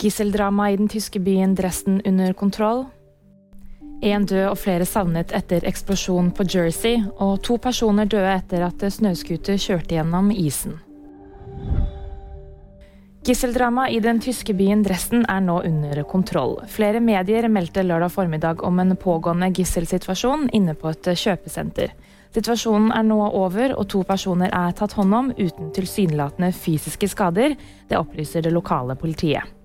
Gisseldrama i den tyske byen Dresden under kontroll. Én død og flere savnet etter eksplosjon på Jersey, og to personer døde etter at snøscooter kjørte gjennom isen. Gisseldrama i den tyske byen Dresden er nå under kontroll. Flere medier meldte lørdag formiddag om en pågående gisselsituasjon inne på et kjøpesenter. Situasjonen er nå over, og to personer er tatt hånd om uten tilsynelatende fysiske skader. Det opplyser det lokale politiet.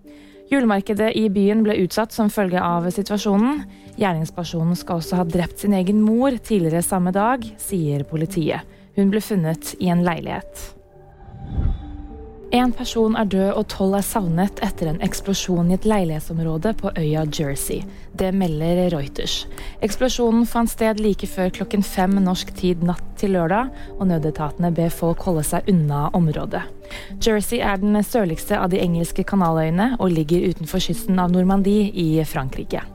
Julemarkedet i byen ble utsatt som følge av situasjonen. Gjerningspersonen skal også ha drept sin egen mor tidligere samme dag, sier politiet. Hun ble funnet i en leilighet. En person er død og tolv er savnet etter en eksplosjon i et leilighetsområde på øya Jersey. Det melder Reuters. Eksplosjonen fant sted like før klokken fem norsk tid natt til lørdag, og nødetatene ber folk holde seg unna området. Jersey er den sørligste av de engelske kanaløyene og ligger utenfor kysten av Normandie i Frankrike.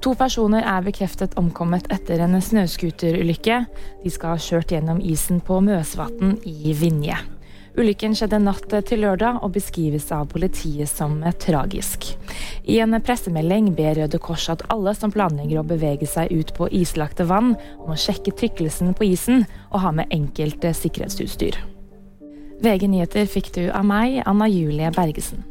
To personer er bekreftet omkommet etter en snøscooterulykke. De skal ha kjørt gjennom isen på Møsvatn i Vinje. Ulykken skjedde natt til lørdag og beskrives av politiet som tragisk. I en pressemelding ber Røde Kors at alle som planlegger å bevege seg ut på islagte vann, må sjekke tykkelsen på isen og ha med enkelt sikkerhetsutstyr. VG nyheter fikk du av meg, Anna Julie Bergesen.